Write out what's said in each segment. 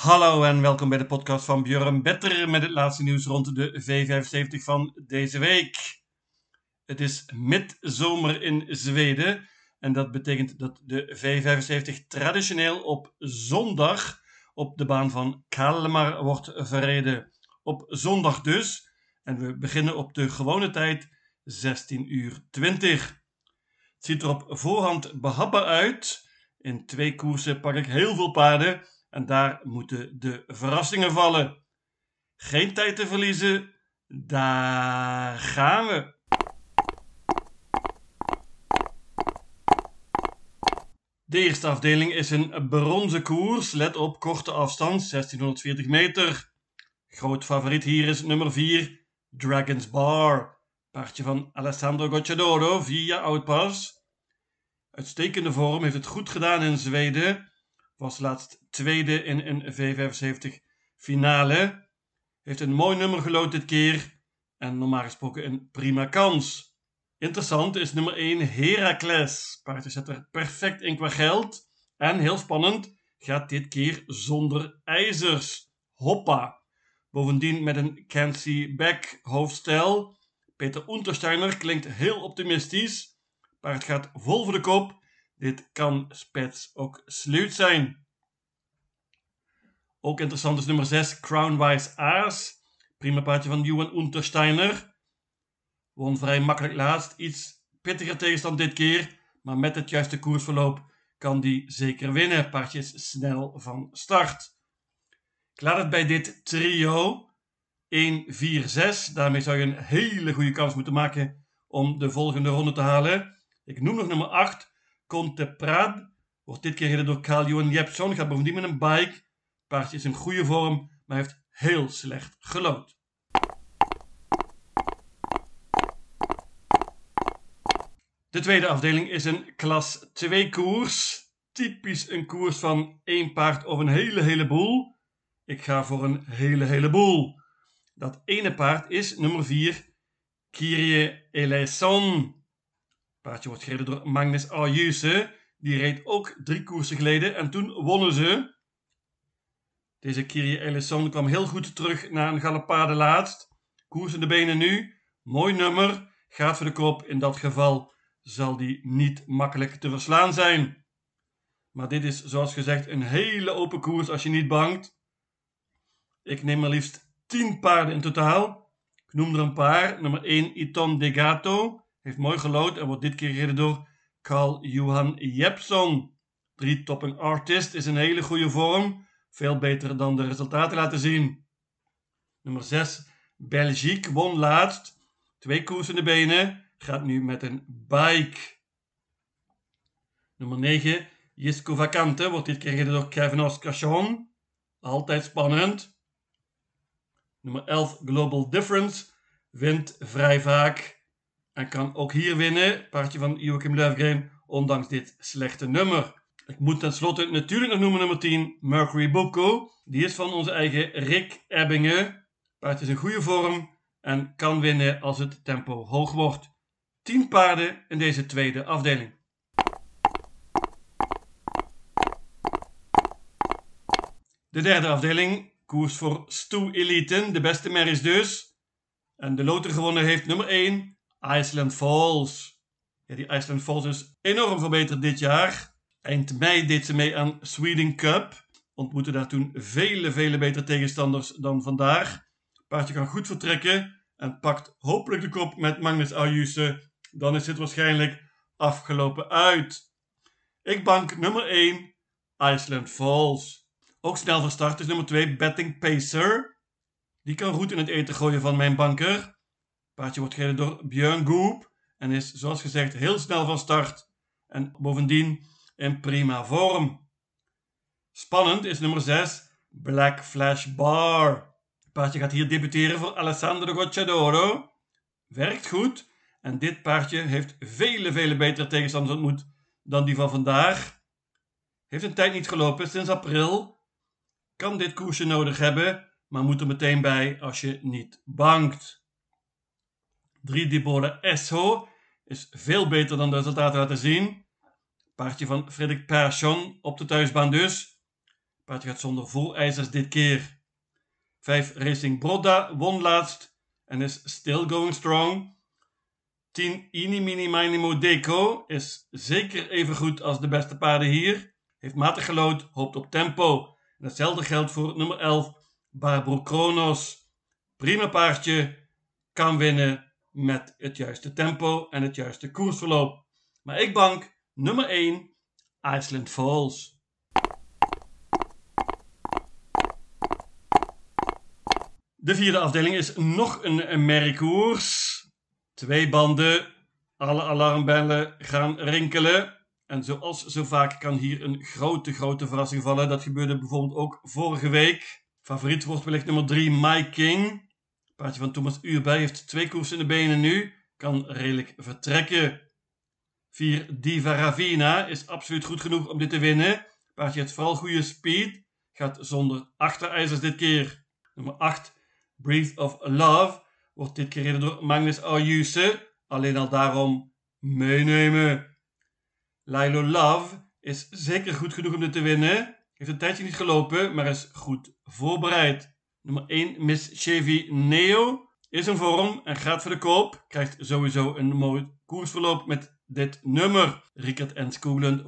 Hallo en welkom bij de podcast van Björn Better met het laatste nieuws rond de V75 van deze week. Het is midzomer in Zweden en dat betekent dat de V75 traditioneel op zondag op de baan van Kalmar wordt verreden. Op zondag dus. En we beginnen op de gewone tijd 16 uur 20. Het ziet er op voorhand behapbaar uit. In twee koersen pak ik heel veel paarden en daar moeten de verrassingen vallen. Geen tijd te verliezen, daar gaan we. De eerste afdeling is een bronzen koers. Let op, korte afstand, 1640 meter. Groot favoriet hier is nummer 4, Dragon's Bar. Paardje van Alessandro Gocciadoro via Outpass. Uitstekende vorm, heeft het goed gedaan in Zweden. Was laatst tweede in een V75 finale. Heeft een mooi nummer gelood dit keer. En normaal gesproken een prima kans. Interessant is nummer 1 Heracles. Paardje zet er perfect in qua geld. En heel spannend, gaat dit keer zonder ijzers. Hoppa. Bovendien met een Cancy Back hoofdstijl. Peter Untersteiner klinkt heel optimistisch. Paard gaat vol voor de kop. Dit kan spets ook sluit zijn. Ook interessant is nummer 6 Crownwise Aas. Prima paardje van Johan Untersteiner. Won vrij makkelijk laatst. Iets pittiger tegenstand dit keer. Maar met het juiste koersverloop kan die zeker winnen. Paardje snel van start. Ik laat het bij dit trio. 1, 4, 6. Daarmee zou je een hele goede kans moeten maken om de volgende ronde te halen. Ik noem nog nummer 8. Conte Prad. Wordt dit keer gereden door Carl-Johan Jepson. Gaat bovendien met een bike. Paardje is in goede vorm, maar heeft heel slecht gelood. De tweede afdeling is een klas 2 koers. Typisch een koers van één paard of een hele heleboel. Ik ga voor een hele heleboel. Dat ene paard is nummer 4, Kyrie Eleison. Paardje wordt gereden door Magnus Ayuse. Die reed ook drie koersen geleden en toen wonnen ze. Deze Kyrie Eleison kwam heel goed terug na een galopade laatst. Koers in de benen nu. Mooi nummer. Gaat voor de kop. In dat geval zal die niet makkelijk te verslaan zijn. Maar dit is zoals gezegd een hele open koers als je niet bangt. Ik neem maar liefst 10 paarden in totaal. Ik noem er een paar. Nummer 1 Iton Degato. Heeft mooi gelood en wordt dit keer gereden door Carl Johan Jepson. Drie topping artist is een hele goede vorm. Veel beter dan de resultaten laten zien. Nummer 6 Belgique won laatst. Twee koers in de benen. Gaat nu met een bike. Nummer 9 Jisco Vacante wordt dit keer gereden door Kevin Oscarchon. Altijd spannend. Nummer 11 Global Difference wint vrij vaak en kan ook hier winnen. Paardje van Joachim Löfgren, ondanks dit slechte nummer. Ik moet tenslotte natuurlijk nog noemen nummer 10, Mercury Boko. Die is van onze eigen Rick Ebbingen. Paard is in goede vorm en kan winnen als het tempo hoog wordt. 10 paarden in deze tweede afdeling. De derde afdeling, koers voor Stu Eliten, de beste merries dus. En de loter gewonnen heeft nummer 1, Iceland Falls. Ja, die Iceland Falls is enorm verbeterd dit jaar. Eind mei deed ze mee aan Sweden Cup. Ontmoette daar toen vele, vele betere tegenstanders dan vandaag. Paardje kan goed vertrekken en pakt hopelijk de kop met Magnus Ayuse. Dan is het waarschijnlijk afgelopen uit. Ik bank nummer 1, Iceland Falls. Ook snel van start is nummer 2, Betting Pacer. Die kan goed in het eten gooien van mijn banker. Paardje wordt gereden door Björn Goop en is zoals gezegd heel snel van start. En bovendien in prima vorm. Spannend is nummer 6, Black Flash Bar. paardje gaat hier debuteren voor Alessandro Gocciadoro. Werkt goed en dit paardje heeft vele, vele betere tegenstanders ontmoet dan die van vandaag. Heeft een tijd niet gelopen sinds april. Kan dit koersje nodig hebben, maar moet er meteen bij als je niet bangt. 3 Dibole Esho is veel beter dan de resultaten laten zien. Paardje van Frederik Persson op de thuisbaan dus. Paardje gaat zonder volijzers dit keer. 5 Racing Broda won laatst en is still going strong. 10 Ini Mini Mini Deco is zeker even goed als de beste paarden hier. Heeft matig gelood, hoopt op tempo. En hetzelfde geldt voor nummer 11 Barbro Kronos. Prima paardje, kan winnen met het juiste tempo en het juiste koersverloop. Maar ik bank nummer 1 Iceland Falls. De vierde afdeling is nog een merkkoers. Twee banden, alle alarmbellen gaan rinkelen. En zoals zo vaak kan hier een grote, grote verrassing vallen. Dat gebeurde bijvoorbeeld ook vorige week. Favoriet wordt wellicht nummer 3, My King. Paardje van Thomas Uurbij heeft twee koersen in de benen nu. Kan redelijk vertrekken. 4 Diva Ravina is absoluut goed genoeg om dit te winnen. Paardje heeft vooral goede speed. Gaat zonder achterijzers dit keer. Nummer 8 Breath of Love wordt dit keer gereden door Magnus Ayuse. Alleen al daarom meenemen. Lilo Love is zeker goed genoeg om dit te winnen. Heeft een tijdje niet gelopen, maar is goed voorbereid. Nummer 1 Miss Chevy Neo is in vorm en gaat voor de koop. Krijgt sowieso een mooi koersverloop met dit nummer. Rickert en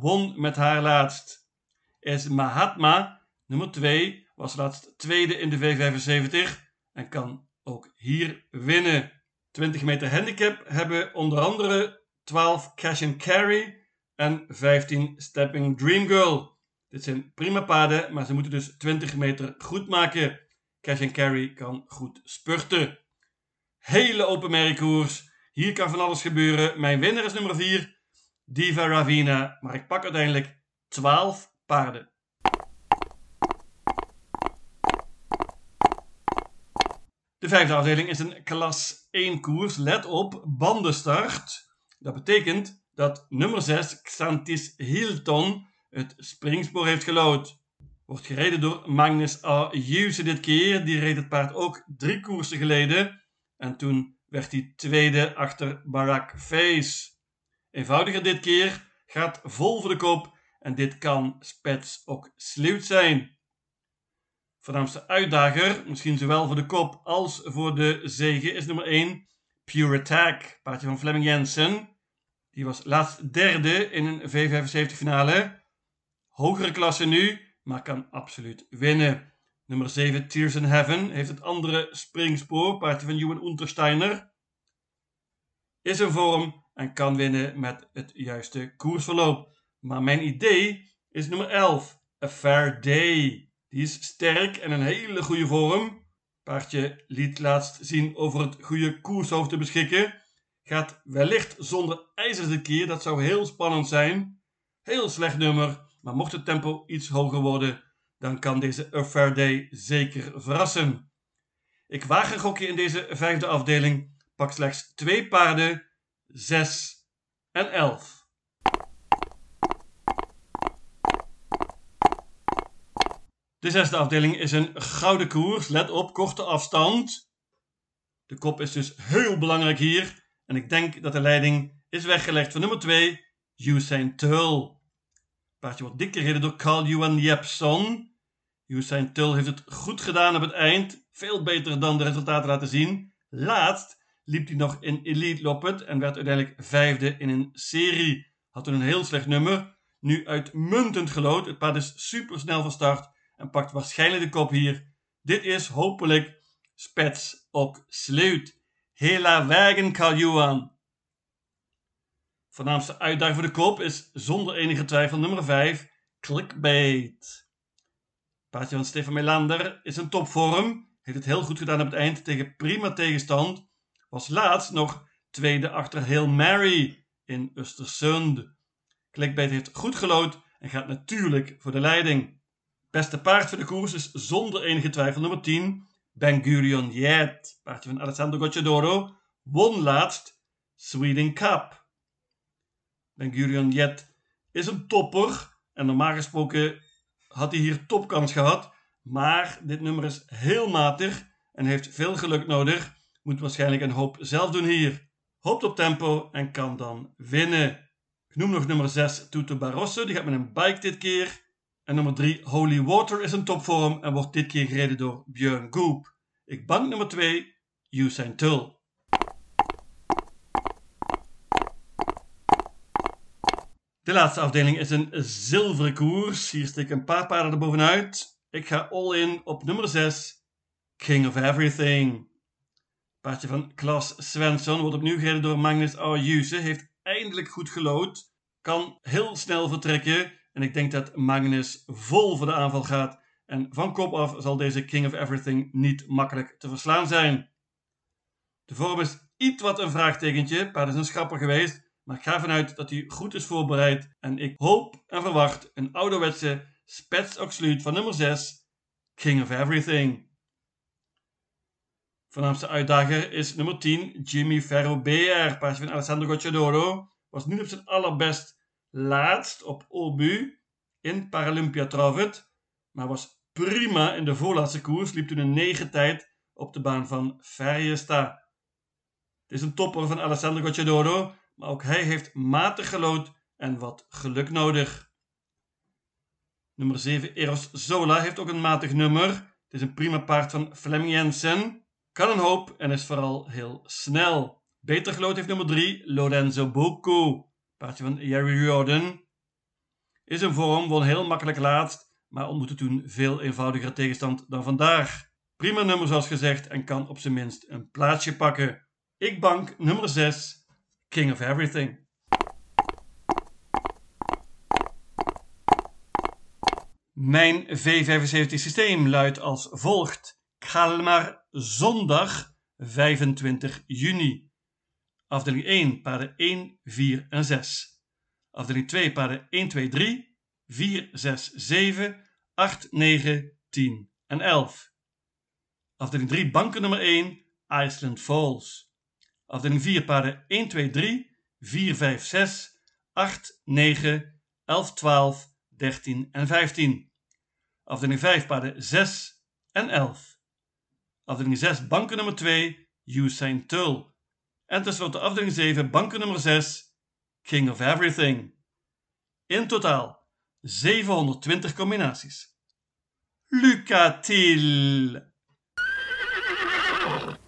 won met haar laatst. Is Mahatma, nummer 2, was laatst tweede in de V75 en kan ook hier winnen. 20 meter handicap hebben onder andere 12 Cash and Carry en 15 Stepping Dream Girl. Dit zijn prima paden, maar ze moeten dus 20 meter goed maken. Cash and Carry kan goed spurten. Hele open merkkoers. Hier kan van alles gebeuren. Mijn winnaar is nummer 4, Diva Ravina. Maar ik pak uiteindelijk 12 paarden. De vijfde afdeling is een klas 1 koers. Let op, bandenstart. Dat betekent dat nummer 6, Xantis Hilton, het springspoor heeft gelood. Wordt gereden door Magnus A. Dit keer. Die reed het paard ook drie koersen geleden. En toen werd hij tweede achter Barack Face. Eenvoudiger dit keer, gaat vol voor de kop en dit kan spets ook sluit zijn. Voornaamste uitdager, misschien zowel voor de kop als voor de zege, is nummer 1 Pure Attack, paardje van Fleming Jensen. Die was laatst derde in een V75 finale. Hogere klasse nu, maar kan absoluut winnen. Nummer 7 Tears in Heaven heeft het andere springspoor, paardje van Johan Untersteiner. Is in vorm en kan winnen met het juiste koersverloop. Maar mijn idee is nummer 11, A Fair Day. Die is sterk en een hele goede vorm. Paardje liet laatst zien over het goede koershoofd te beschikken. Gaat wellicht zonder ijzers de keer, dat zou heel spannend zijn. Heel slecht nummer, maar mocht het tempo iets hoger worden, dan kan deze A Fair Day zeker verrassen. Ik waag een in deze vijfde afdeling. Pak slechts twee paarden, 6 en 11. De zesde afdeling is een gouden koers. Let op, korte afstand. De kop is dus heel belangrijk hier. En ik denk dat de leiding is weggelegd voor nummer 2, Usain Tull. Paardje wordt dik gereden door Carl Johan Jepson. Usain Tull heeft het goed gedaan op het eind. Veel beter dan de resultaten laten zien. Laatst liep hij nog in Elite Loppet en werd uiteindelijk vijfde in een serie. Had toen een heel slecht nummer. Nu uitmuntend gelood. Het paard is super snel van start en pakt waarschijnlijk de kop hier. Dit is hopelijk spets ook sluit. Hela wagen Kaljuan. Voornaamste uitdaging voor de kop is zonder enige twijfel nummer 5, Clickbait. Paardje van Stefan Melander is in topvorm. Heeft het heel goed gedaan op het eind tegen prima tegenstand. Was laatst nog tweede achter Hail Mary in Östersund. Clickbait heeft goed gelood en gaat natuurlijk voor de leiding. Beste paard voor de koers is zonder enige twijfel nummer 10, Ben Gurion Yet. Paardje van Alessandro Gocciadoro. Won laatst Sweden Cup. Ben Gurion Yet is een topper. En normaal gesproken had hij hier topkans gehad. Maar dit nummer is heel matig en heeft veel geluk nodig. Moet waarschijnlijk een hoop zelf doen hier. Hoopt op tempo en kan dan winnen. Ik noem nog nummer 6 Tuto Barroso. Die gaat met een bike dit keer. En nummer 3, Holy Water, is een topvorm en wordt dit keer gereden door Björn Goop. Ik bank nummer 2, Usain Tull. De laatste afdeling is een zilveren koers. Hier steek ik een paar paarden er bovenuit. Ik ga all in op nummer 6, King of Everything. Paardje van Klas Svensson wordt opnieuw gereden door Magnus Ayuse. Heeft eindelijk goed gelood. Kan heel snel vertrekken. En ik denk dat Magnus vol voor de aanval gaat. En van kop af zal deze King of Everything niet makkelijk te verslaan zijn. De vorm is iets wat een vraagtekentje. Paard is een schapper geweest. Maar ik ga ervan uit dat hij goed is voorbereid. En ik hoop en verwacht een ouderwetse spetsoxluut van nummer 6, King of Everything. Voornaamste uitdager is nummer 10, Jimmy Ferro BR. Paardje van Alessandro Gocciadoro. Was niet op zijn allerbest laatst op Obu in Paralympia Travet. Maar was prima in de voorlaatste koers. Liep toen een 9 tijd op de baan van Ferriesta. Het is een topper van Alessandro Gocciadoro. Maar ook hij heeft matig gelood en wat geluk nodig. Nummer 7, Eros Zola, heeft ook een matig nummer. Het is een prima paard van Flemming Jensen. Kan een hoop en is vooral heel snel. Beter gelood heeft nummer 3, Lorenzo Bocco. Paardje van Jerry Jordan. Is een vorm, won heel makkelijk laatst, maar ontmoette toen veel eenvoudiger tegenstand dan vandaag. Prima nummer zoals gezegd en kan op zijn minst een plaatsje pakken. Ik bank nummer 6, King of Everything. Mijn V75 systeem luidt als volgt. Kalmar zondag 25 juni. Afdeling 1 paarden 1, 4 en 6. Afdeling 2 paarden 1, 2, 3, 4, 6, 7, 8, 9, 10 en 11. Afdeling 3 banken nummer 1 Iceland Falls. Afdeling 4 paarden 1, 2, 3, 4, 5, 6, 8, 9, 11, 12, 13 en 15. Afdeling 5 paarden 6 en 11. Afdeling 6 banken nummer 2 Usain Tull. En tenslotte afdeling 7 banken nummer 6 King of Everything. In totaal 720 combinaties. Lucatil.